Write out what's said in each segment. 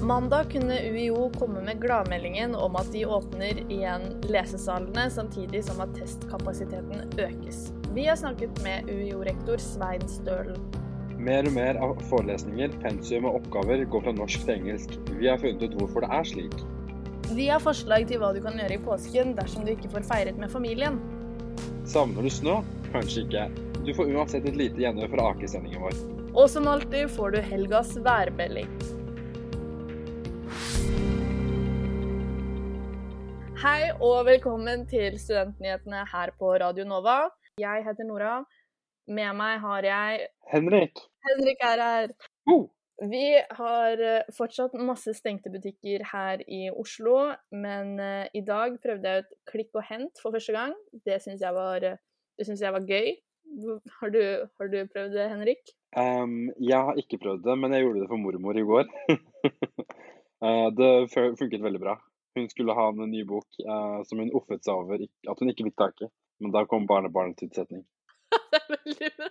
Mandag kunne UiO komme med gladmeldingen om at de åpner igjen lesesalene, samtidig som at testkapasiteten økes. Vi har snakket med UiO-rektor Svein Stølen. Mer og mer av forelesninger, pensum og oppgaver går fra norsk til engelsk. Vi har funnet ut hvorfor det er slik. Vi har forslag til hva du kan gjøre i påsken dersom du ikke får feiret med familien. Savner du snø? Kanskje ikke. Du får uansett et lite gjenhør fra Aker-sendingen vår. Og som alltid får du helgas værmelding. Hei og velkommen til Studentnyhetene her på Radio Nova. Jeg heter Nora. Med meg har jeg Henrik! Henrik er her. Oh. Vi har eh, fortsatt masse stengte butikker her i Oslo, men eh, i dag prøvde jeg ut klikk og hent for første gang. Det syns jeg, var- eh, jeg var gøy. Har du, har du prøvd det, Henrik? Um, jeg har ikke prøvd det, men jeg gjorde det for mormor i går. Det funket veldig bra. Hun skulle ha en ny bok som hun offet seg over at hun ikke fikk tak i. Men da kom barnebarnet til utsetning. Det er veldig bra.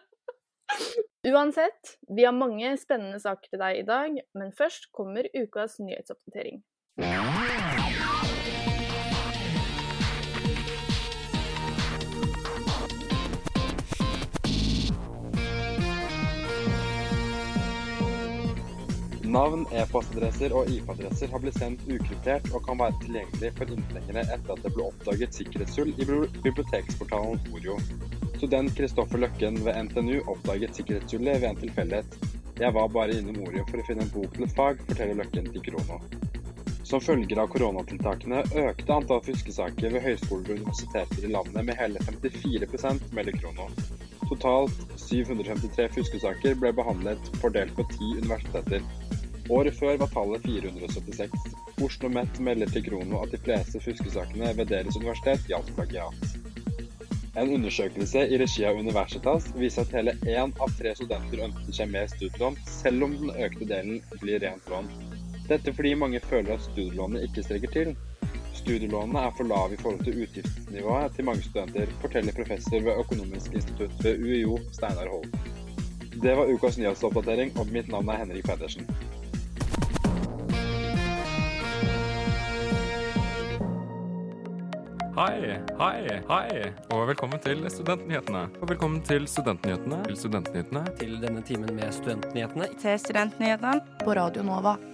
Uansett, vi har mange spennende saker til deg i dag, men først kommer ukas nyhetsoppdatering. Navn, e-postadresser og IP-adresser har blitt sendt ukryptert og kan være tilgjengelig for inntrengere etter at det ble oppdaget sikkerhetshull i biblioteksportalen Orio. Student Kristoffer Løkken ved NTNU oppdaget sikkerhetshullet ved en tilfeldighet. Jeg var bare innom Orio for å finne en bok til et fag, forteller Løkken til Krono. Som følger av koronatiltakene økte antall fuskesaker ved høyskoler og universiteter i landet med hele 54% melder Krono. Totalt 753 fuskesaker ble behandlet fordelt på ti universiteter. Året før var tallet 476. Oslo Met melder til Krono at de fleste fuskesakene ved deres universitet gjaldt plagiat. En undersøkelse i regi av Universitas viser at hele én av tre studenter ønsker seg mer studielån, selv om den økte delen blir rent lån. Dette fordi mange føler at studielånet ikke strekker til. Studielånene er for lave i forhold til utgiftsnivået til mange studenter, forteller professor ved Økonomisk institutt ved UiO, Steinar Holm. Det var ukas nyhetsoppdatering, og mitt navn er Henrik Pedersen. Hei, hei, hei, og velkommen til Studentnyhetene. Og velkommen til Studentnyhetene. Til Studentnyhetene. til denne timen med studentnyhetene. til studentnyhetene på Radio Nova.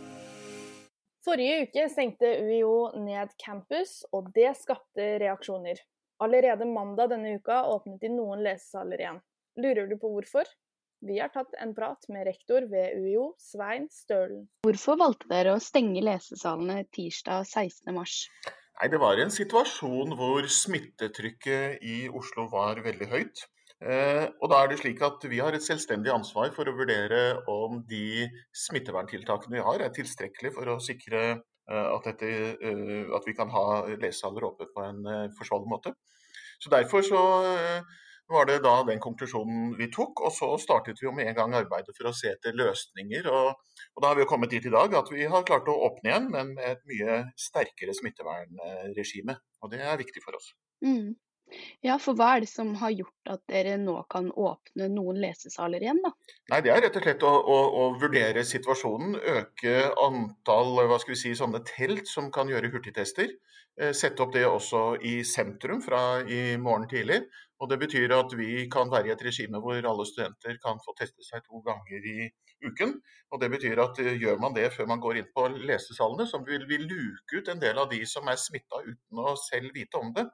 Forrige uke stengte UiO ned campus, og det skapte reaksjoner. Allerede mandag denne uka åpnet de noen lesesaler igjen. Lurer du på hvorfor? Vi har tatt en prat med rektor ved UiO, Svein Stølen. Hvorfor valgte dere å stenge lesesalene tirsdag 16. mars? Nei, Det var en situasjon hvor smittetrykket i Oslo var veldig høyt. Eh, og da er det slik at Vi har et selvstendig ansvar for å vurdere om de smitteverntiltakene vi har er tilstrekkelige for å sikre eh, at, dette, eh, at vi kan ha lesesaler åpne på en forsvarlig måte. Så Derfor så var det da den konklusjonen vi tok. Og så startet vi jo med en gang arbeidet for å se etter løsninger. Og, og da har vi jo kommet dit i dag at vi har klart å åpne igjen, men med et mye sterkere smittevernregime. Og det er viktig for oss. Mm. Ja, for hva er det som har gjort at dere nå kan åpne noen lesesaler igjen, da? Nei, Det er rett og slett å, å, å vurdere situasjonen, øke antall hva skal vi si, sånne telt som kan gjøre hurtigtester. Eh, Sette opp det også i sentrum fra i morgen tidlig. Og Det betyr at vi kan være i et regime hvor alle studenter kan få teste seg to ganger i uken. Og Det betyr at eh, gjør man det før man går inn på lesesalene, så vil vi luke ut en del av de som er smitta uten å selv vite om det.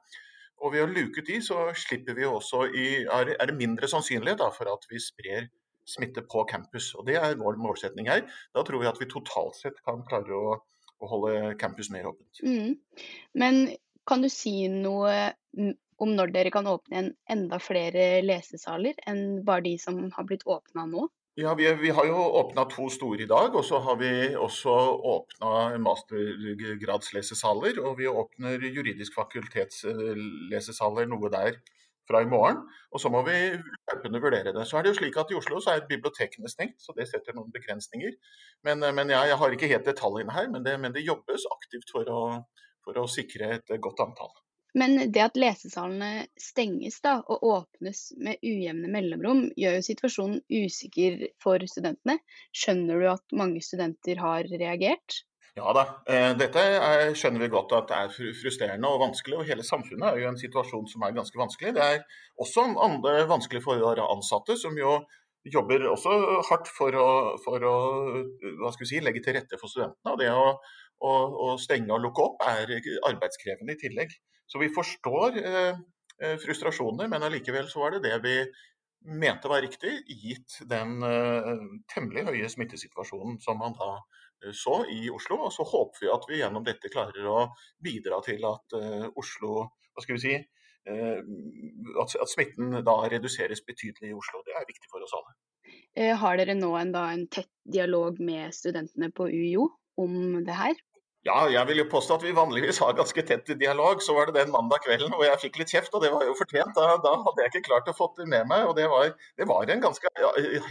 Og ved å luke ut de, så slipper vi også i, er, det mindre sannsynlighet da, for at vi sprer smitte på campus. Og Det er vår målsetning her. Da tror vi at vi totalt sett kan klare å, å holde campus mer åpent. Mm. Men kan du si noe om når dere kan åpne igjen enda flere lesesaler enn bare de som har blitt åpna nå? Ja, vi, vi har jo åpna to store i dag, og så har vi også åpna mastergradslesesaler. Og vi åpner juridisk fakultets eh, noe der fra i morgen. Og så må vi løpende vurdere det. Så er det jo slik at I Oslo så er bibliotekene stengt, så det setter noen begrensninger. Men, men jeg, jeg har ikke helt detaljene her, men det, men det jobbes aktivt for å, for å sikre et godt antall. Men det at lesesalene stenges da, og åpnes med ujevne mellomrom, gjør jo situasjonen usikker for studentene. Skjønner du at mange studenter har reagert? Ja da, eh, dette er, skjønner vi godt at det er frustrerende og vanskelig. og Hele samfunnet er jo en situasjon som er ganske vanskelig. Det er også andre vanskelig for ansatte, som jo jobber også hardt for å, for å si, legge til rette for studentene. og Det å, å, å, stenge og lukke opp er arbeidskrevende i tillegg. Så vi forstår eh, eh, frustrasjoner, men allikevel så var det det vi mente var riktig, gitt den eh, temmelig høye smittesituasjonen som man da så i Oslo. Og så håper vi at vi gjennom dette klarer å bidra til at Oslo hva skal vi si, at, smitten da reduseres betydelig i Oslo. Det er viktig for oss alle. Har dere nå en, da, en tett dialog med studentene på UiO om det her? Ja, jeg vil jo påstå at vi vanligvis har ganske tett dialog. Så var det den mandag kvelden hvor jeg fikk litt kjeft, og det var jo fortjent. Da, da hadde jeg ikke klart å få det med meg. og Det var, det var en ganske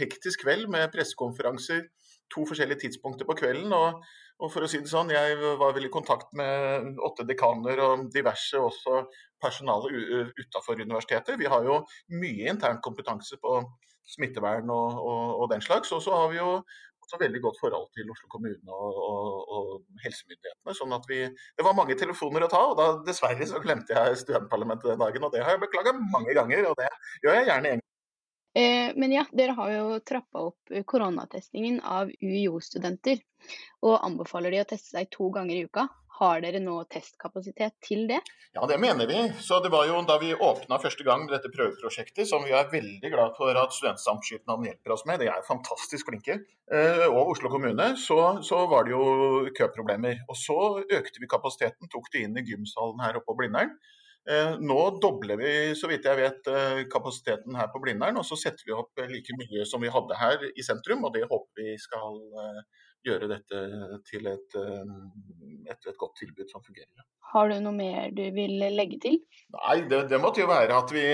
hektisk kveld med pressekonferanser to forskjellige tidspunkter på kvelden. og og for å si det sånn, Jeg var vel i kontakt med åtte dekaner og diverse også personale utafor universitetet. Vi har jo mye intern kompetanse på smittevern og, og, og den slags. Og så har vi jo også veldig godt forhold til Oslo kommune og, og helsemyndighetene. sånn at vi, Det var mange telefoner å ta, og da dessverre så glemte jeg studentparlamentet den dagen. og Det har jeg beklaga mange ganger, og det gjør jeg gjerne en. Eh, men ja, dere har jo trappa opp koronatestingen av UiO-studenter, og anbefaler de å teste seg to ganger i uka. Har dere nå testkapasitet til det? Ja, det mener vi. Så det var jo da vi åpna første gang dette prøveprosjektet, som vi er veldig glad for at Studentsamskipnaden hjelper oss med, de er fantastisk flinke, eh, og Oslo kommune, så, så var det jo køproblemer. Og så økte vi kapasiteten, tok det inn i gymsalen her oppe på Blindern. Eh, nå dobler vi så vidt jeg vet, eh, kapasiteten her på Blindern, og så setter vi opp like mye som vi hadde her i sentrum. og Det håper vi skal gjøre dette til et, et, et godt tilbud som fungerer. Har du noe mer du vil legge til? Nei, det, det måtte jo være at vi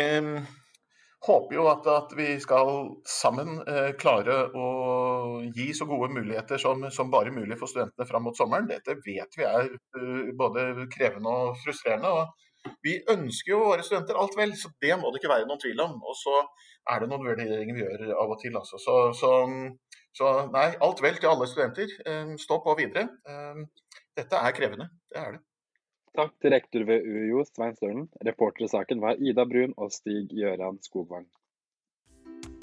håper jo at, at vi skal sammen eh, klare å gi så gode muligheter som, som, bare mulig for studentene fram mot sommeren. Dette vet vi er uh, både krevende og frustrerende. og vi ønsker jo våre studenter alt vel, så det må det ikke være noen tvil om. Og så er det noen vurderinger vi gjør av og til, altså. Så, så, så nei, alt vel til alle studenter. Stå på videre. Dette er krevende, det er det. Takk til rektor ved UiO, Svein Stølen. Reportere i saken var Ida Brun og Stig Gjøran Skogvang.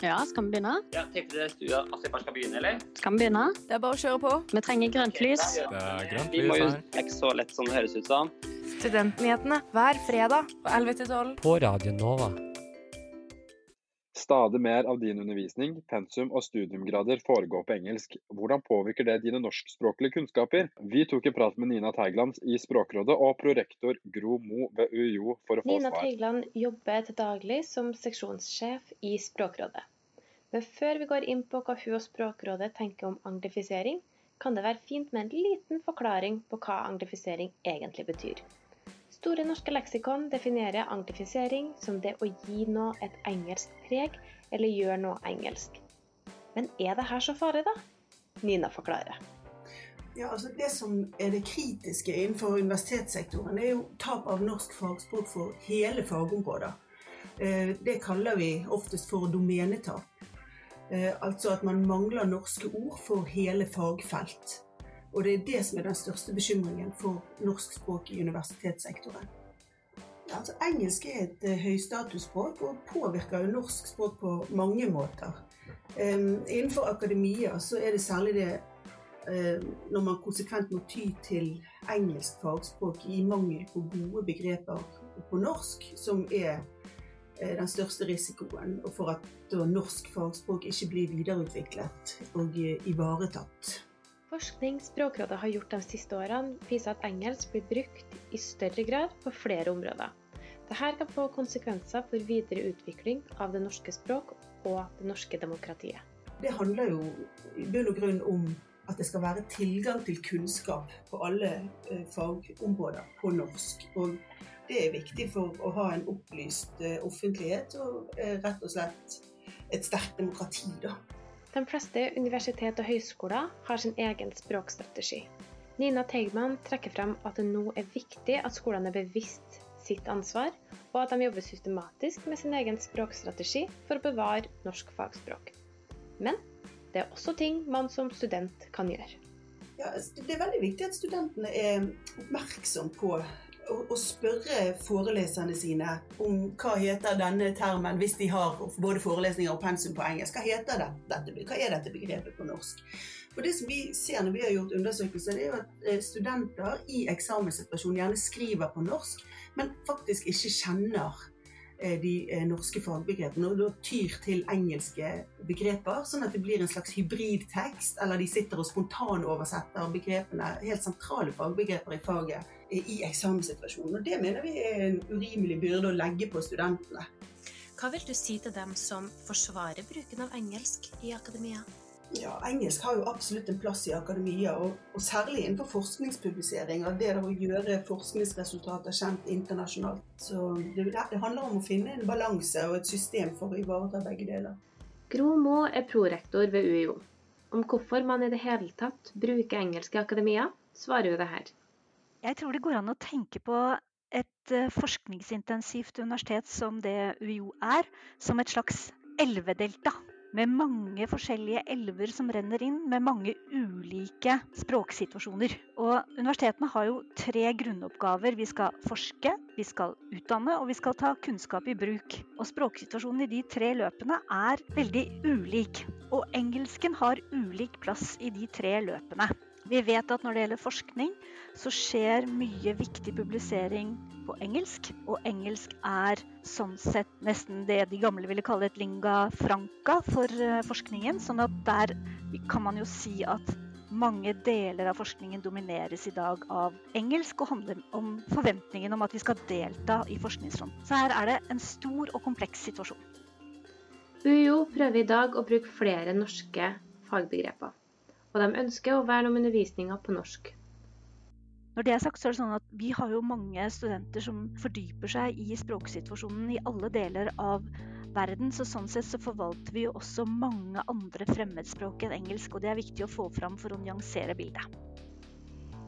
Ja, skal vi begynne? Ja, Tenkte dere at jeg bare skal begynne, eller? Skal vi begynne? Det er bare å kjøre på. Vi trenger grønt lys. Det er grønt Vi må lys jo her. Det er ikke så lett som det høres ut som. Studentnyhetene hver fredag på 11 til 12. På Radio Nova. Stadig mer av din undervisning, pensum og studiumgrader foregår på engelsk. Hvordan påvirker det dine norskspråklige kunnskaper? Vi tok en prat med Nina Teigland i Språkrådet og prorektor Gro Mo ved UiO for å få Nina svar. Teigland jobber til daglig som seksjonssjef i Språkrådet. Men før vi går inn på hva hun og Språkrådet tenker om anglifisering, kan det være fint med en liten forklaring på hva anglifisering egentlig betyr. Store norske leksikon definerer anglifisering som det å gi noe et engelsk preg, eller gjøre noe engelsk. Men er det her så farlig, da? Nina forklarer. Ja, altså Det som er det kritiske innenfor universitetssektoren, er jo tap av norsk fagspråk for hele fagområder. Eh, Det kaller vi oftest for domenetap. Eh, Altså at man mangler norske ord for hele fagfelt. Og det er det som er den største bekymringen for norsk språk i universitetssektoren. Altså, engelsk er et uh, høystatusspråk og påvirker jo norsk språk på mange måter. Um, innenfor akademia så er det særlig det uh, når man konsekvent må ty til engelsk fagspråk i mangel på gode begreper på norsk, som er uh, den største risikoen for at norsk fagspråk ikke blir videreutviklet og ivaretatt. Forskning Språkrådet har gjort de siste årene, viser at engelsk blir brukt i større grad på flere områder. Dette kan få konsekvenser for videre utvikling av det norske språk og det norske demokratiet. Det handler jo i bunn og grunn om at det skal være tilgang til kunnskap på alle eh, fagområder på norsk. Og det er viktig for å ha en opplyst eh, offentlighet og eh, rett og slett et sterkt demokrati, da. De fleste universitet og høyskoler har sin egen språkstrategi. Nina Teigman trekker frem at det nå er viktig at skolene er bevisst sitt ansvar, og at de jobber systematisk med sin egen språkstrategi for å bevare norsk fagspråk. Men det er også ting man som student kan gjøre. Ja, det er veldig viktig at studentene er oppmerksom på å spørre foreleserne sine om hva heter denne termen, hvis de har både forelesninger og pensum på engelsk. Hva heter dette? Hva er dette begrepet på norsk? For det som vi ser når vi har gjort undersøkelser, det er at eh, studenter i eksamenssituasjonen gjerne skriver på norsk, men faktisk ikke kjenner Eh, de eh, norske fagbegrepene og da tyr til engelske begreper, sånn at det blir en slags hybridtekst, eller de sitter og spontanoversetter begrepene, helt sentrale fagbegreper i faget i eksamenssituasjonen. Og Det mener vi er en urimelig byrde å legge på studentene. Hva vil du si til dem som forsvarer bruken av engelsk i akademia? Ja, Engelsk har jo absolutt en plass i akademia, og, og særlig innenfor forskningspublisering. Av Det å gjøre forskningsresultater kjent internasjonalt. Så det, det handler om å finne en balanse og et system for å ivareta begge deler. Gro Må er prorektor ved UiO. Om hvorfor man i det hele tatt bruker engelsk i akademia, svarer hun det her. Jeg tror det går an å tenke på et eh, forskningsintensivt universitet som det UiO er, som et slags elvedelta med mange forskjellige elver som renner inn, med mange ulike språksituasjoner. Og universitetene har jo tre grunnoppgaver. Vi skal forske, vi skal utdanne og vi skal ta kunnskap i bruk. Og språksituasjonen i de tre løpene er veldig ulik. Og engelsken har ulik plass i de tre løpene. Vi vet at når det gjelder forskning, så skjer mye viktig publisering på engelsk. Og engelsk er sånn sett nesten det de gamle ville kalle et linga franca for eh, forskningen. Sånn at der kan man jo si at mange deler av forskningen domineres i dag av engelsk og handler om forventningen om at vi skal delta i forskningsfronten. Så her er det en stor og kompleks situasjon. UiO prøver i dag å bruke flere norske fagbegreper og de ønsker å verne om undervisninga på norsk. Når det er sagt, så er det sånn at Vi har jo mange studenter som fordyper seg i språksituasjonen i alle deler av verden. så Sånn sett så forvalter vi jo også mange andre fremmedspråk enn engelsk. og Det er viktig å få fram for å nyansere bildet.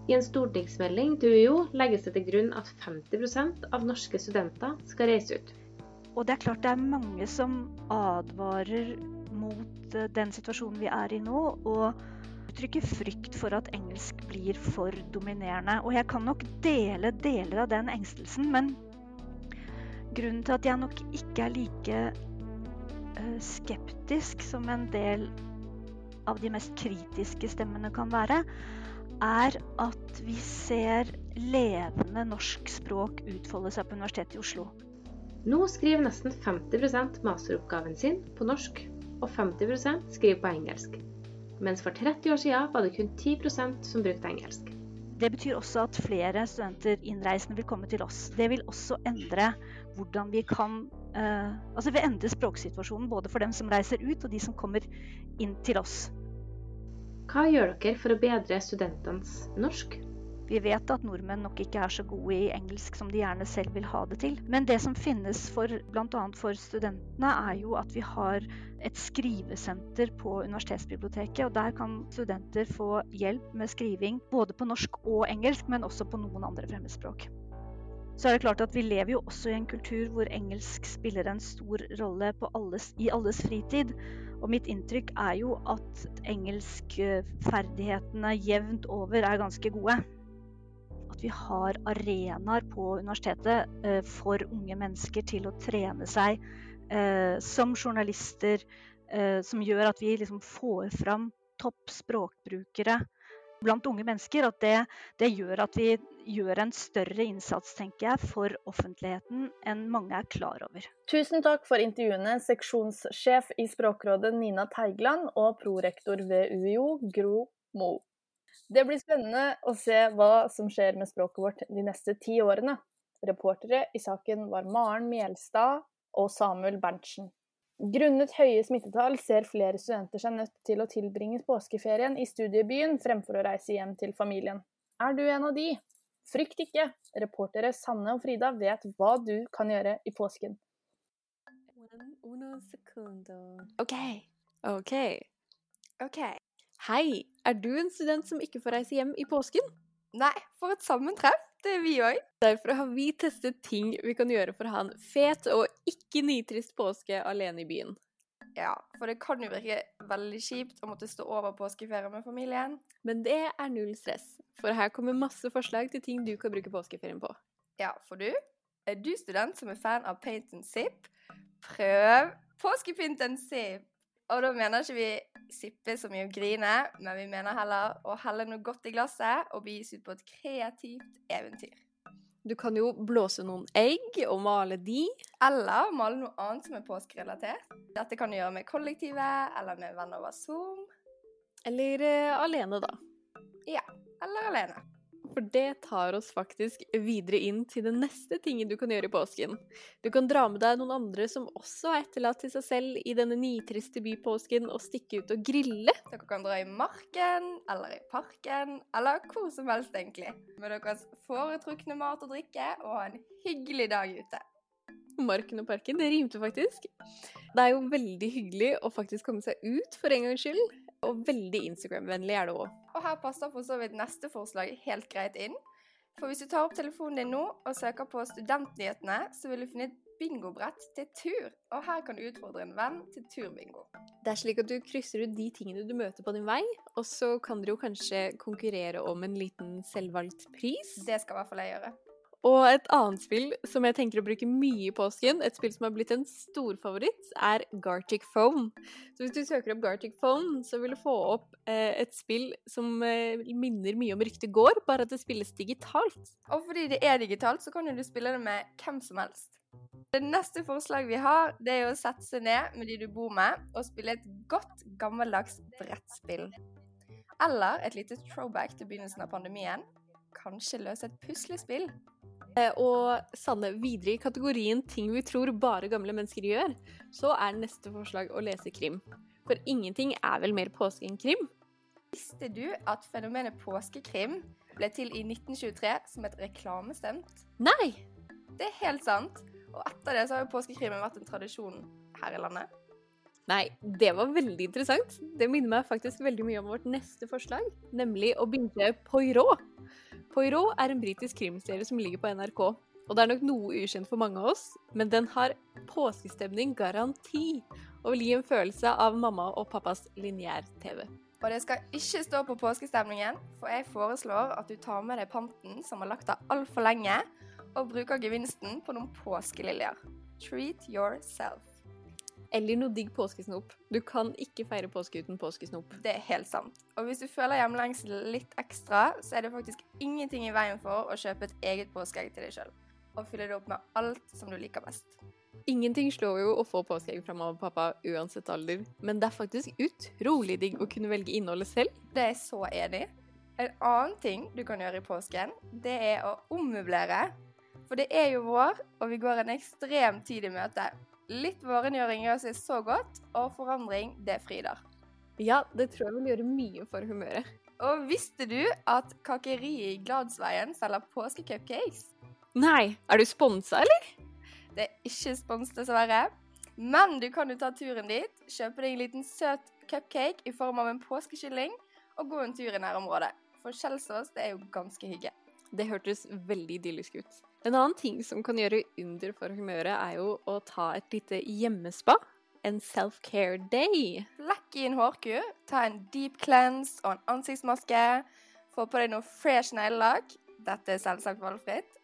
I en stortingsmelding til UiO legges det til grunn at 50% av norske studenter skal reise ut. Og det er klart det er mange som advarer mot eh, den situasjonen vi er i nå. og uttrykker frykt for at engelsk blir for dominerende. Og jeg kan nok dele deler av den engstelsen, men grunnen til at jeg nok ikke er like uh, skeptisk som en del av de mest kritiske stemmene kan være, er at vi ser levende norsk språk utfolde seg på Universitetet i Oslo. Nå skriver nesten 50% masteroppgaven sin på norsk, og 50% skriver på engelsk mens for 30 år siden var det kun 10% som brukte engelsk. Det betyr også at flere studenter innreisende vil komme til oss. Det vil også endre hvordan vi kan uh, Altså vil endre språksituasjonen både for dem som reiser ut, og de som kommer inn til oss. Hva gjør dere for å bedre studentenes norsk? Vi vet at nordmenn nok ikke er så gode i engelsk som de gjerne selv vil ha det til. Men det som finnes for bl.a. for studentene, er jo at vi har et skrivesenter på universitetsbiblioteket. og Der kan studenter få hjelp med skriving både på norsk og engelsk, men også på noen andre fremmedspråk. Så er det klart at Vi lever jo også i en kultur hvor engelsk spiller en stor rolle alles, i alles fritid. Og mitt inntrykk er jo at engelskferdighetene jevnt over er ganske gode vi har arenaer på universitetet eh, for unge mennesker til å trene seg eh, som journalister, eh, som gjør at vi liksom får fram topp språkbrukere blant unge mennesker. At det, det, gjør at vi gjør en større innsats, tenker jeg, for offentligheten enn mange er klar over. Tusen takk for intervjuene, seksjonssjef i Språkrådet Nina Teigland og prorektor ved UiO, Gro Mo. Det blir spennende å se hva som skjer med språket vårt de neste ti årene. Reportere i saken var Maren Mjelstad og Samuel Berntsen. Grunnet høye smittetall ser flere studenter seg nødt til å tilbringe påskeferien i studiebyen fremfor å reise hjem til familien. Er du en av de? Frykt ikke! Reportere Sanne og Frida vet hva du kan gjøre i påsken. OK. OK. OK. Hei, er du en student som ikke får reise hjem i påsken? Nei, for et sammentreff! Det er vi òg. Derfor har vi testet ting vi kan gjøre for å ha en fet og ikke nitrist påske alene i byen. Ja, for det kan jo virke veldig kjipt å måtte stå over påskeferie med familien. Men det er null stress, for her kommer masse forslag til ting du kan bruke påskeferien på. Ja, for du, er du student som er fan av paint and sip, prøv påskepynt and sip. Og da mener ikke vi sippe så mye og grine, men vi mener heller å helle noe godt i glasset og begis ut på et kreativt eventyr. Du kan jo blåse noen egg og male de. Eller male noe annet som er påskerelatert. Dette kan du gjøre med kollektivet, eller med venner over Zoom. Eller uh, alene, da. Ja, eller alene. For det tar oss faktisk videre inn til den neste tingen du kan gjøre i påsken. Du kan dra med deg noen andre som også er etterlatt til seg selv i denne nitriste bypåsken, og stikke ut og grille. Dere kan dra i marken, eller i parken, eller hvor som helst, egentlig. Med deres foretrukne mat og drikke, og ha en hyggelig dag ute. Marken og parken, det rimte faktisk. Det er jo veldig hyggelig å faktisk komme seg ut for en gangs skyld. Og veldig Instagram-vennlig er det òg. Og her passer for så vidt neste forslag helt greit inn. For hvis du tar opp telefonen din nå og søker på Studentnyhetene, så vil du finne et bingobrett til tur. Og her kan du utfordre en venn til turbingo. Det er slik at du krysser ut de tingene du møter på din vei, og så kan dere jo kanskje konkurrere om en liten selvvalgt pris. Det skal i hvert fall jeg gjøre. Og et annet spill som jeg tenker å bruke mye i påsken, et spill som har blitt en storfavoritt, er Gartic Phone. Så hvis du søker opp Gartic Phone, så vil du få opp eh, et spill som eh, minner mye om Ryktet gård, bare at det spilles digitalt. Og fordi det er digitalt, så kan du spille det med hvem som helst. Det neste forslaget vi har, det er å sette seg ned med de du bor med, og spille et godt, gammeldags brettspill. Eller et lite throwback til begynnelsen av pandemien. Kanskje løse et puslespill. Eh, og Sanne, videre i kategorien ting vi tror bare gamle mennesker gjør, så er neste forslag å lese krim. For ingenting er vel mer påske enn krim? Visste du at fenomenet påskekrim ble til i 1923 som et reklamestunt? Nei! Det er helt sant. Og etter det så har jo påskekrimen vært en tradisjon her i landet. Nei, det var veldig interessant. Det minner meg faktisk veldig mye om vårt neste forslag, nemlig å begynne Poirot. Poirot er en britisk krimserie som ligger på NRK. Og det er nok noe ukjent for mange av oss, men den har påskestemning garanti, og vil gi en følelse av mamma og pappas lineær-TV. Og det skal ikke stå på påskestemningen, for jeg foreslår at du tar med deg panten som har lagt deg altfor lenge, og bruker gevinsten på noen påskeliljer. Treat yourself eller noe digg påskesnop. Du kan ikke feire påske uten påskesnop. Det er helt sant. Og hvis du føler hjemlengsel litt ekstra, så er det faktisk ingenting i veien for å kjøpe et eget påskeegg til deg sjøl. Og fylle det opp med alt som du liker best. Ingenting slår jo å få påskeegg fra mamma og pappa uansett alder, men det er faktisk utrolig digg å kunne velge innholdet selv. Det er jeg så enig i. En annen ting du kan gjøre i påsken, det er å ommøblere. For det er jo vår, og vi går en ekstrem tid i møte. Litt vårengjøring gjør seg så godt, og forandring, det fryder. Ja, det tror jeg vil gjøre mye for humøret. Og visste du at kakeriet i Gladsveien selger påskecupcakes? Nei, er du sponsa, eller? Det er ikke spons, dessverre. Men du kan jo ta turen dit, kjøpe deg en liten søt cupcake i form av en påskekylling, og gå en tur i nærområdet. For Kjelsås, det er jo ganske hygge. Det hørtes veldig idyllisk ut. En annen ting som kan gjøre under for humøret, er jo å ta et lite hjemmespa. En self-care day. Lekk i en hårkur, ta en deep cleanse og en ansiktsmaske. Få på deg noe fresh neglelakk. Dette er selvsagt valgfritt.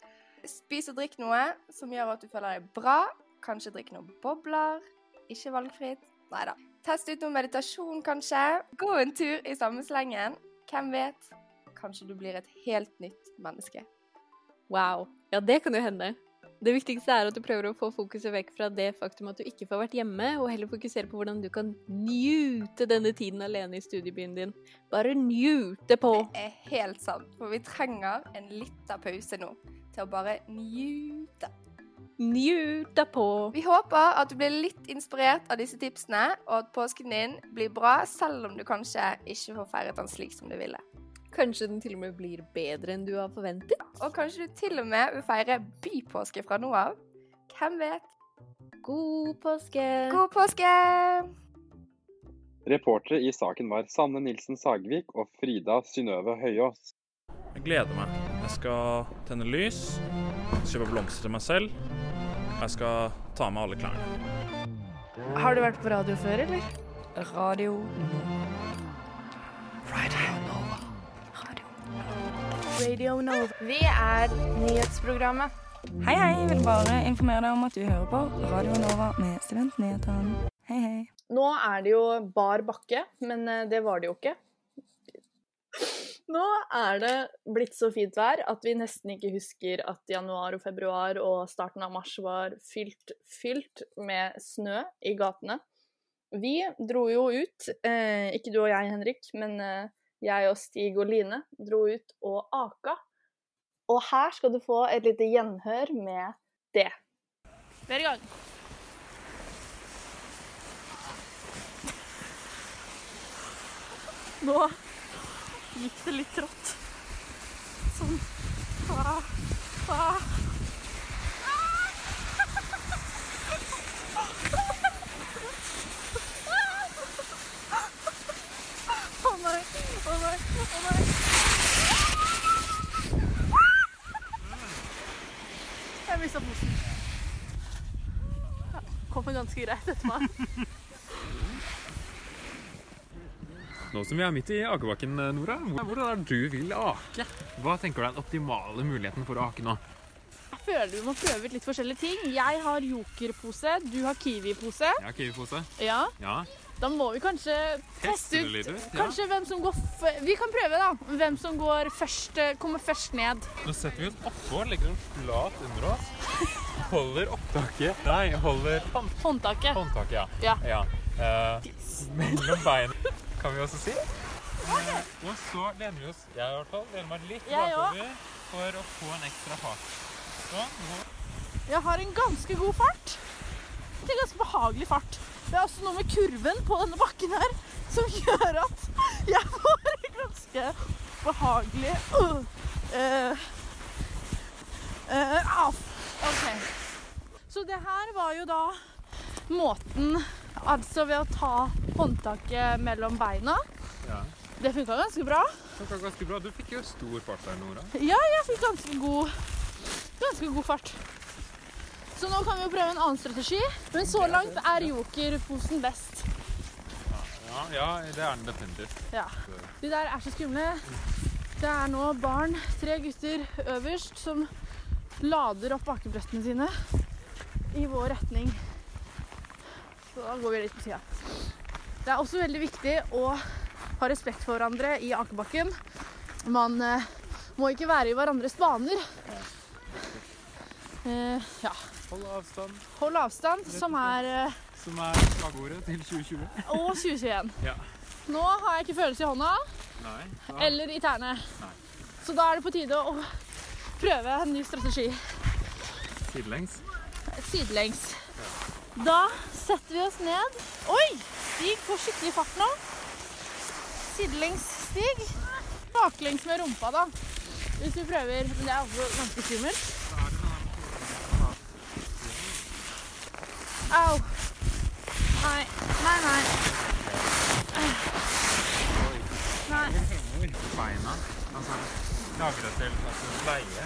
Spis og drikk noe som gjør at du føler deg bra. Kanskje drikk noen bobler. Ikke valgfritt. Nei da. Test ut noe meditasjon, kanskje. Gå en tur i samme slengen. Hvem vet? Kanskje du blir et helt nytt menneske. Wow. Ja, det kan jo hende. Det viktigste er at du prøver å få fokuset vekk fra det faktum at du ikke får vært hjemme, og heller fokusere på hvordan du kan njute denne tiden alene i studiebyen din. Bare njute på. Det er helt sant, for vi trenger en liten pause nå til å bare njute. Njute på. Vi håper at du blir litt inspirert av disse tipsene, og at påsken din blir bra, selv om du kanskje ikke får feiret den slik som du ville. Kanskje den til og med blir bedre enn du har forventet? Og kanskje du til og med vil feire bypåske fra nå av? Hvem vet? God påske! God påske! Reportere i saken var Sanne Nilsen Sagvik og Frida Synnøve Høyås. Jeg gleder meg. Jeg skal tenne lys, kjøpe blomster til meg selv. Jeg skal ta med alle klærne. Har du vært på radio før, eller? Radio Radio Nova. Vi er nyhetsprogrammet. Hei, hei. Jeg vil bare informere deg om at du hører på Radio Nova med Studentnyhetene. Hei, hei. Nå er det jo bar bakke, men eh, det var det jo ikke. Nå er det blitt så fint vær at vi nesten ikke husker at januar og februar og starten av mars var fylt, fylt med snø i gatene. Vi dro jo ut, eh, ikke du og jeg, Henrik, men eh, jeg og Stig og Line dro ut og aka. Og her skal du få et lite gjenhør med det. Vi i gang. Nå gikk det litt trått. Sånn. Ah, ah. Å nei, å nei, å nei. Jeg mista posen. Kommer ganske greit etter meg. Nå som vi er midt i akebakken, Nora, hvordan er det du vil ake? Hva tenker du er den optimale muligheten for å ake nå? Jeg føler vi må prøve ut litt forskjellige ting. Jeg har jokerpose, du har kiwipose. Jeg har kiwipose. Ja. Ja. Da må vi kanskje teste ut litt ja. kanskje hvem som går Vi kan prøve, da. Hvem som går først, eh, kommer først ned. Nå setter vi oss oppå, legger den flat under oss. Holder opptaket Nei, holder hånd Håndtaket. håndtaket, ja. Ja. Eh, mellom beina, kan vi også si. Eh, og så lener vi oss Jeg i hvert fall lener meg litt bakover for å få en ekstra fart. Sånn. Jeg har en ganske god fart. Til ganske behagelig fart. Det er også noe med kurven på denne bakken her som gjør at jeg får en ganske behagelig uh, uh, uh, Au! OK. Så det her var jo da måten Altså ved å ta håndtaket mellom beina. Ja. Det funka ganske bra. Det var ganske bra. Du fikk jo stor fart der, Nora. Ja, jeg fikk ganske god, ganske god fart. Så nå kan vi jo prøve en annen strategi. Men så langt er jokerposen best. Ja, ja, det er den definitivt. Ja. De der er så skumle. Det er nå barn, tre gutter øverst, som lader opp akebrettene sine i vår retning. Så da går vi litt på sida. Det er også veldig viktig å ha respekt for hverandre i akebakken. Man eh, må ikke være i hverandres baner. Eh, ja. Hold avstand. Hold avstand, som er eh, Som er slagordet til 2020. Og 2021. Ja. Nå har jeg ikke følelse i hånda Nei. da- eller i tærne. Nei. Så da er det på tide å prøve en ny strategi. Sidelengs. Sidelengs. Da setter vi oss ned. Oi! Stig får skikkelig fart nå. Sidelengs stig. Baklengs med rumpa, da. Hvis vi prøver. Men det er også ganske skummelt. Au. Nei. Nei, nei. Nei. Henger beina. Altså, lager det til altså, leie.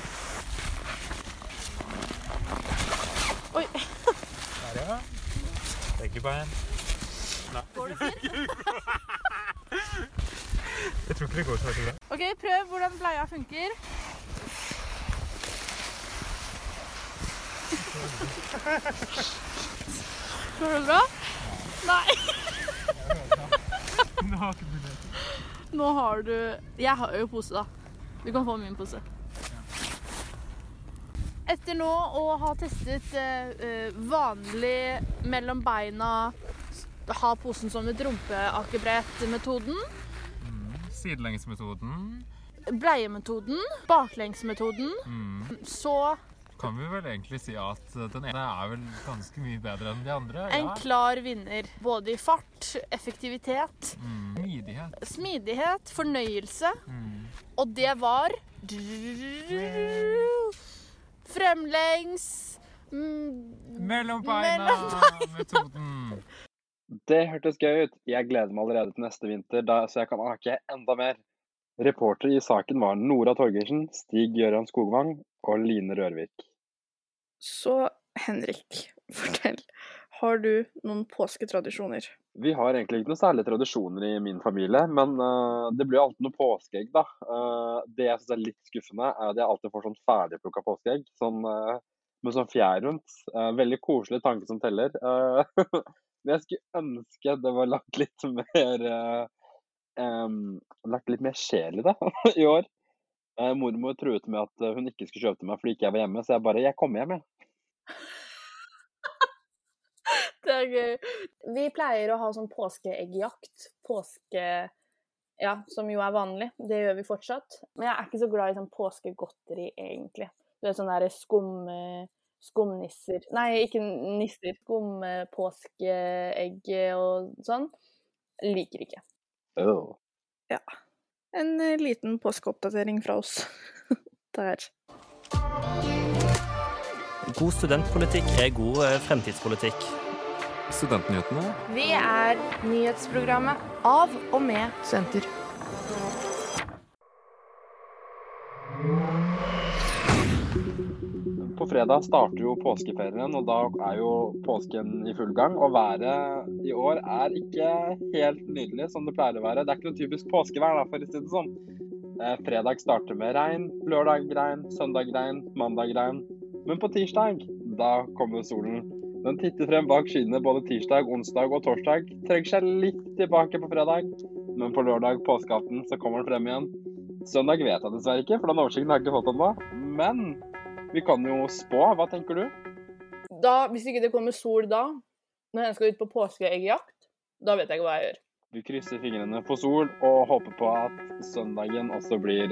Oi. Der, ja. Begge bein. Nei. Går det fint? Jeg tror ikke det går så veldig bra. OK, prøv hvordan bleia funker. Går det bra? Nei. Nå har du Jeg har jo pose, da. Du kan få min pose. Etter nå å ha testet eh, eh, vanlig mellom beina, ha posen som et rumpeakebrett-metoden, Sidelengsmetoden bleiemetoden, baklengsmetoden, mm. så kan vi vel egentlig si at den ene er vel ganske mye bedre enn de andre. en ja. klar vinner. Både i fart, effektivitet, Mm. Smidighet. smidighet, fornøyelse. Mm. Og det var Fremlengs mm, Mellom Mellom beina-metoden. Det hørtes gøy ut. Jeg gleder meg allerede til neste vinter, da, så jeg kan ake enda mer. Reportere i saken var Nora Torgersen, Stig Gøran Skogvang og Line Rørvik. Så Henrik, fortell. Har du noen påsketradisjoner? Vi har egentlig ikke noen særlige tradisjoner i min familie, men uh, det blir alltid noe påskeegg, da. Uh, det jeg syns er litt skuffende, er at jeg alltid får sånn ferdigplukka påskeegg sånn, uh, med sånn fjær rundt. veldig koselig tanke som teller. men jeg skulle ønske det var lagt litt mer um, Lagt litt mer sjel i det i år. Mormor truet med at hun ikke skulle kjøpe til meg fordi ikke jeg var hjemme, så jeg bare Jeg kommer hjem, jeg. Det er gøy. Vi pleier å ha sånn påskeeggjakt. Påske... Ja, som jo er vanlig. Det gjør vi fortsatt. Men jeg er ikke så glad i sånn påskegodteri, egentlig. Det er sånne skum... Skumnisser Nei, ikke nisser. Skumpåskeegg og sånn. Liker ikke. Oh. Ja. En eh, liten påskeoppdatering fra oss der. God studentpolitikk er god eh, fremtidspolitikk. Studentnyhetene. Vi er nyhetsprogrammet av og med studenter. Fredag starter jo påskeferien, og da er jo påsken i full gang. Og været i år er ikke helt nydelig som det pleier å være. Det er ikke noe typisk påskevær, da, for å si det sånn. Eh, fredag starter med regn, lørdag regn, søndag regn, mandag regn. Men på tirsdag, da kommer solen. Den titter frem bak skyene både tirsdag, onsdag og torsdag. Trenger seg litt tilbake på fredag, men på lørdag, påskeaften, så kommer den frem igjen. Søndag vet jeg dessverre ikke, for den oversikten har jeg ikke fått ennå. Men vi kan jo spå. Hva tenker du? Da, Hvis ikke det kommer sol da, når jeg skal ut på påskeeggjakt, da vet jeg ikke hva jeg gjør. Vi krysser fingrene for sol og håper på at søndagen også blir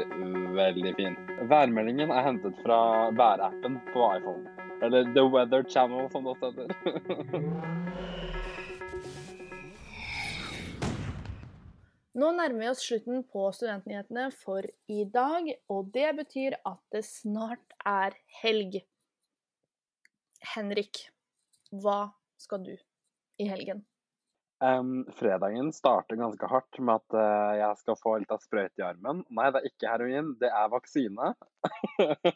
veldig fin. Værmeldingen er hentet fra værappen på iPhone. Eller The Weather Channel, som det også heter. Nå nærmer vi oss slutten på Studentnyhetene for i dag, og det betyr at det snart er helg. Henrik, hva skal du i helgen? Um, fredagen starter ganske hardt med at uh, jeg skal få litt av sprøyte i armen. Nei, det er ikke heroin, det er vaksine.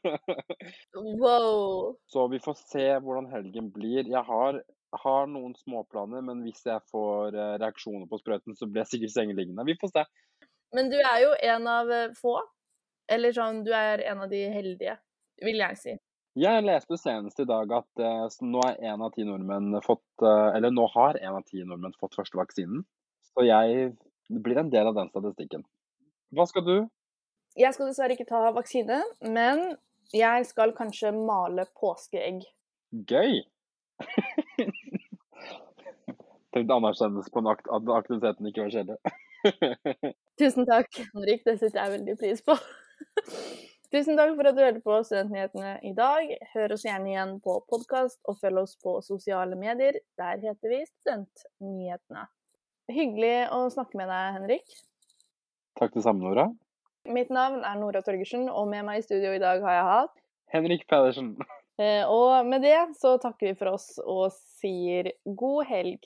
wow! Så vi får se hvordan helgen blir. Jeg har, har noen småplaner, men hvis jeg får uh, reaksjoner på sprøyten, så blir jeg sikkert sengeliggende. Vi får se. Men du er jo en av eh, få. Eller sånn, du er en av de heldige, vil jeg si. Jeg leste senest i dag at uh, nå er en av ti nordmenn fått Eller nå har en av ti nordmenn fått første vaksinen. Så jeg blir en del av den statistikken. Hva skal du? Jeg skal dessverre ikke ta vaksine, men jeg skal kanskje male påskeegg. Gøy! Tenkte anerkjennelse på at aktiviteten ikke var kjedelig. Tusen takk, Henrik. Det setter jeg veldig pris på. Tusen takk for at du hørte på Studentnyhetene i dag. Hør oss gjerne igjen på podkast, og følg oss på sosiale medier. Der heter vi Studentnyhetene. Hyggelig å snakke med deg, Henrik. Takk det samme, Nora. Mitt navn er Nora Torgersen, og med meg i studio i dag har jeg hatt Henrik Pedersen. Eh, og med det så takker vi for oss og sier god helg.